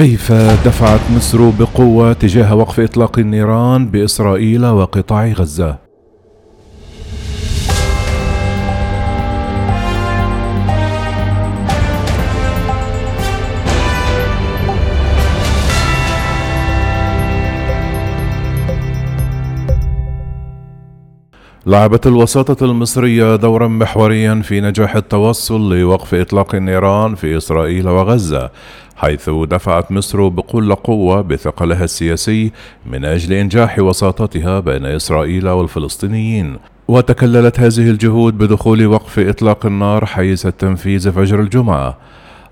كيف دفعت مصر بقوة تجاه وقف إطلاق النيران بإسرائيل وقطاع غزة؟ لعبت الوساطة المصرية دورا محوريا في نجاح التوصل لوقف إطلاق النيران في إسرائيل وغزة حيث دفعت مصر بكل قوة بثقلها السياسي من أجل إنجاح وساطتها بين إسرائيل والفلسطينيين. وتكللت هذه الجهود بدخول وقف إطلاق النار حيز التنفيذ فجر الجمعة.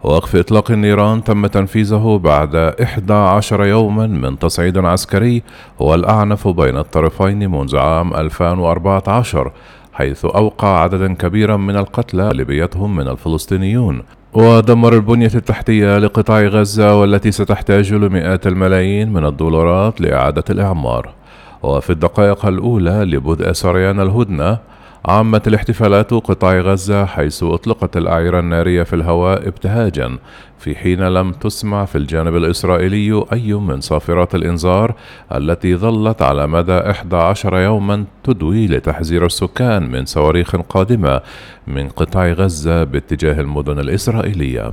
وقف إطلاق النيران تم تنفيذه بعد 11 يوما من تصعيد عسكري هو الأعنف بين الطرفين منذ عام 2014 حيث أوقع عددا كبيرا من القتلى غالبيتهم من الفلسطينيون. ودمر البنية التحتية لقطاع غزة والتي ستحتاج لمئات الملايين من الدولارات لإعادة الإعمار. وفي الدقائق الأولى لبدء سريان الهدنة عامت الاحتفالات قطاع غزة حيث أطلقت الأعيرة النارية في الهواء ابتهاجا في حين لم تسمع في الجانب الإسرائيلي أي من صافرات الإنذار التي ظلت على مدى 11 يوما تدوي لتحذير السكان من صواريخ قادمة من قطاع غزة باتجاه المدن الإسرائيلية.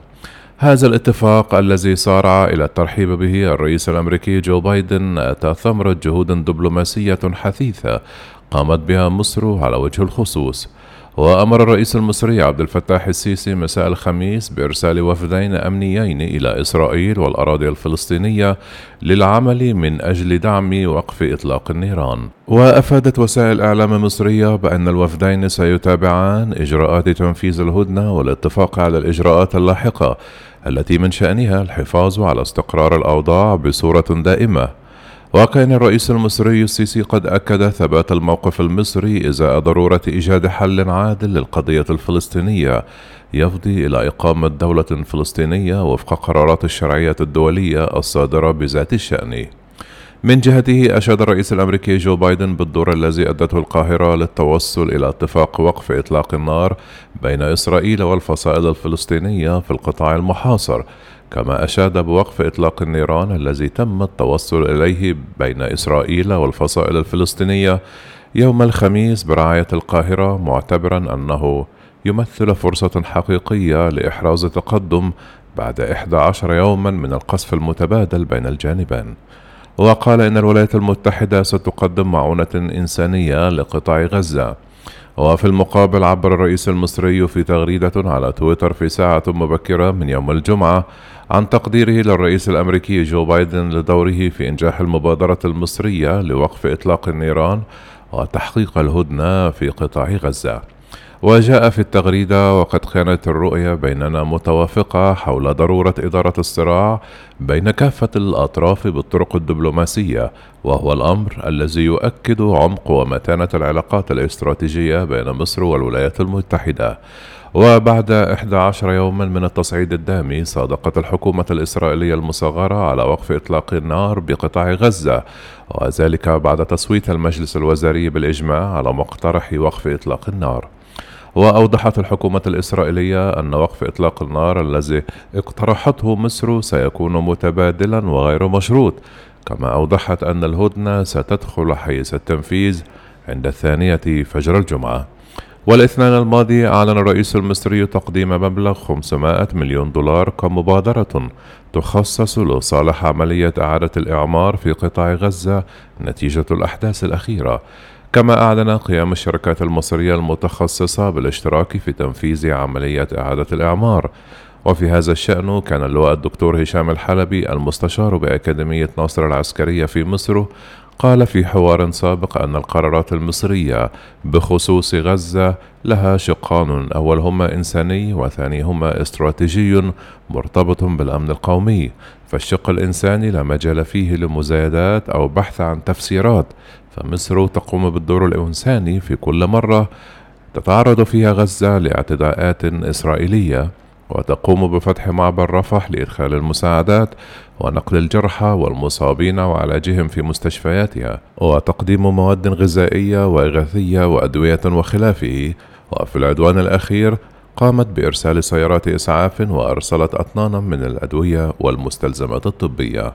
هذا الاتفاق الذي سارع إلى الترحيب به الرئيس الأمريكي جو بايدن أتى ثمرة جهود دبلوماسية حثيثة قامت بها مصر على وجه الخصوص وأمر الرئيس المصري عبد الفتاح السيسي مساء الخميس بإرسال وفدين أمنيين إلى إسرائيل والأراضي الفلسطينية للعمل من أجل دعم وقف إطلاق النيران. وأفادت وسائل إعلام مصرية بأن الوفدين سيتابعان إجراءات تنفيذ الهدنة والاتفاق على الإجراءات اللاحقة التي من شأنها الحفاظ على استقرار الأوضاع بصورة دائمة وكان الرئيس المصري السيسي قد أكد ثبات الموقف المصري إزاء ضرورة إيجاد حل عادل للقضية الفلسطينية يفضي إلى إقامة دولة فلسطينية وفق قرارات الشرعية الدولية الصادرة بذات الشأن. من جهته أشاد الرئيس الأمريكي جو بايدن بالدور الذي أدته القاهرة للتوصل إلى اتفاق وقف إطلاق النار بين إسرائيل والفصائل الفلسطينية في القطاع المحاصر. كما أشاد بوقف إطلاق النيران الذي تم التوصل إليه بين إسرائيل والفصائل الفلسطينية يوم الخميس برعاية القاهرة معتبرا أنه يمثل فرصة حقيقية لإحراز تقدم بعد 11 يوما من القصف المتبادل بين الجانبين. وقال إن الولايات المتحدة ستقدم معونة إنسانية لقطاع غزة. وفي المقابل عبر الرئيس المصري في تغريدة على تويتر في ساعة مبكرة من يوم الجمعة عن تقديره للرئيس الأمريكي جو بايدن لدوره في إنجاح المبادرة المصرية لوقف إطلاق النيران وتحقيق الهدنة في قطاع غزة. وجاء في التغريدة وقد كانت الرؤية بيننا متوافقة حول ضرورة إدارة الصراع بين كافة الأطراف بالطرق الدبلوماسية وهو الأمر الذي يؤكد عمق ومتانة العلاقات الاستراتيجية بين مصر والولايات المتحدة. وبعد 11 يوما من التصعيد الدامي صادقت الحكومة الإسرائيلية المصغرة على وقف إطلاق النار بقطاع غزة وذلك بعد تصويت المجلس الوزاري بالإجماع على مقترح وقف إطلاق النار. وأوضحت الحكومة الإسرائيلية أن وقف إطلاق النار الذي اقترحته مصر سيكون متبادلا وغير مشروط. كما أوضحت أن الهدنة ستدخل حيز التنفيذ عند الثانية فجر الجمعة. والاثنين الماضي أعلن الرئيس المصري تقديم مبلغ 500 مليون دولار كمبادرة تخصص لصالح عملية إعادة الإعمار في قطاع غزة نتيجة الأحداث الأخيرة. كما أعلن قيام الشركات المصرية المتخصصة بالاشتراك في تنفيذ عملية إعادة الإعمار. وفي هذا الشأن كان اللواء الدكتور هشام الحلبي المستشار بأكاديمية ناصر العسكرية في مصر قال في حوار سابق أن القرارات المصرية بخصوص غزة لها شقان أولهما إنساني وثانيهما استراتيجي مرتبط بالأمن القومي. فالشق الإنساني لا مجال فيه لمزايدات أو بحث عن تفسيرات فمصر تقوم بالدور الإنساني في كل مرة تتعرض فيها غزة لاعتداءات إسرائيلية وتقوم بفتح معبر رفح لإدخال المساعدات ونقل الجرحى والمصابين وعلاجهم في مستشفياتها وتقديم مواد غذائية وإغاثية وأدوية وخلافه. وفي العدوان الأخير قامت بإرسال سيارات إسعاف وأرسلت أطنانا من الأدوية والمستلزمات الطبية.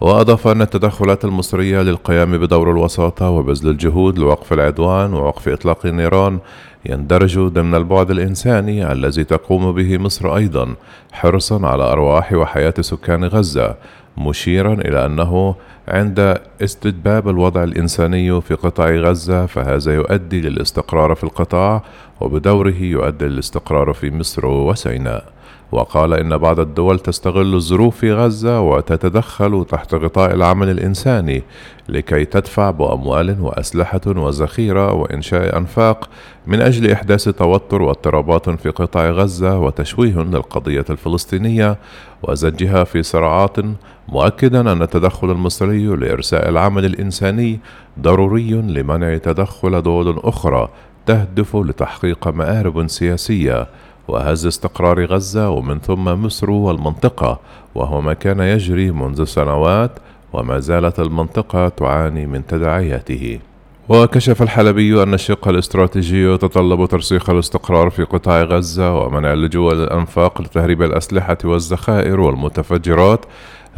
وأضاف أن التدخلات المصرية للقيام بدور الوساطة وبذل الجهود لوقف العدوان ووقف إطلاق النيران يندرج ضمن البعد الإنساني الذي تقوم به مصر أيضا حرصا على أرواح وحياة سكان غزة مشيرا إلى أنه عند استتباب الوضع الإنساني في قطاع غزة فهذا يؤدي للاستقرار في القطاع وبدوره يؤدي للاستقرار في مصر وسيناء. وقال إن بعض الدول تستغل الظروف في غزة وتتدخل تحت غطاء العمل الإنساني لكي تدفع بأموال وأسلحة وذخيرة وإنشاء أنفاق من أجل إحداث توتر واضطرابات في قطاع غزة وتشويه للقضية الفلسطينية وزجها في صراعات مؤكدا أن التدخل المصري لإرساء العمل الإنساني ضروري لمنع تدخل دول أخرى تهدف لتحقيق مآرب سياسية وهز استقرار غزة ومن ثم مصر والمنطقة وهو ما كان يجري منذ سنوات وما زالت المنطقة تعاني من تداعياته. وكشف الحلبي أن الشق الاستراتيجي يتطلب ترسيخ الاستقرار في قطاع غزة ومنع اللجوء للأنفاق لتهريب الأسلحة والذخائر والمتفجرات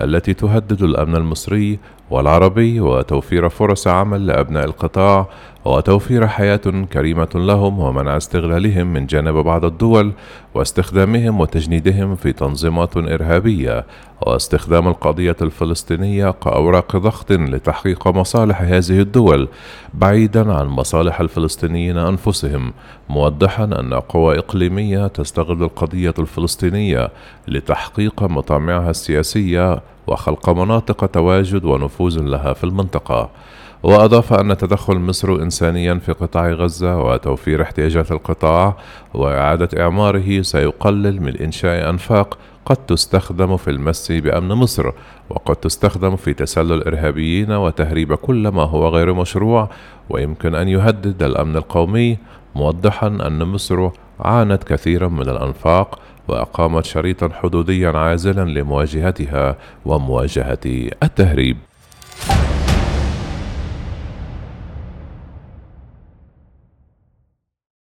التي تهدد الأمن المصري والعربي وتوفير فرص عمل لأبناء القطاع وتوفير حياة كريمة لهم ومنع استغلالهم من جانب بعض الدول واستخدامهم وتجنيدهم في تنظيمات إرهابية واستخدام القضية الفلسطينية كأوراق ضغط لتحقيق مصالح هذه الدول بعيدا عن مصالح الفلسطينيين أنفسهم موضحا أن قوى إقليمية تستغل القضية الفلسطينية لتحقيق مطامعها السياسية وخلق مناطق تواجد ونفوذ لها في المنطقة. وأضاف أن تدخل مصر إنسانيا في قطاع غزة وتوفير احتياجات القطاع وإعادة إعماره سيقلل من إنشاء أنفاق قد تستخدم في المس بأمن مصر وقد تستخدم في تسلل الإرهابيين وتهريب كل ما هو غير مشروع. ويمكن أن يهدد الأمن القومي موضحا أن مصر عانت كثيرا من الأنفاق وأقامت شريطا حدوديا عازلا لمواجهتها ومواجهة التهريب.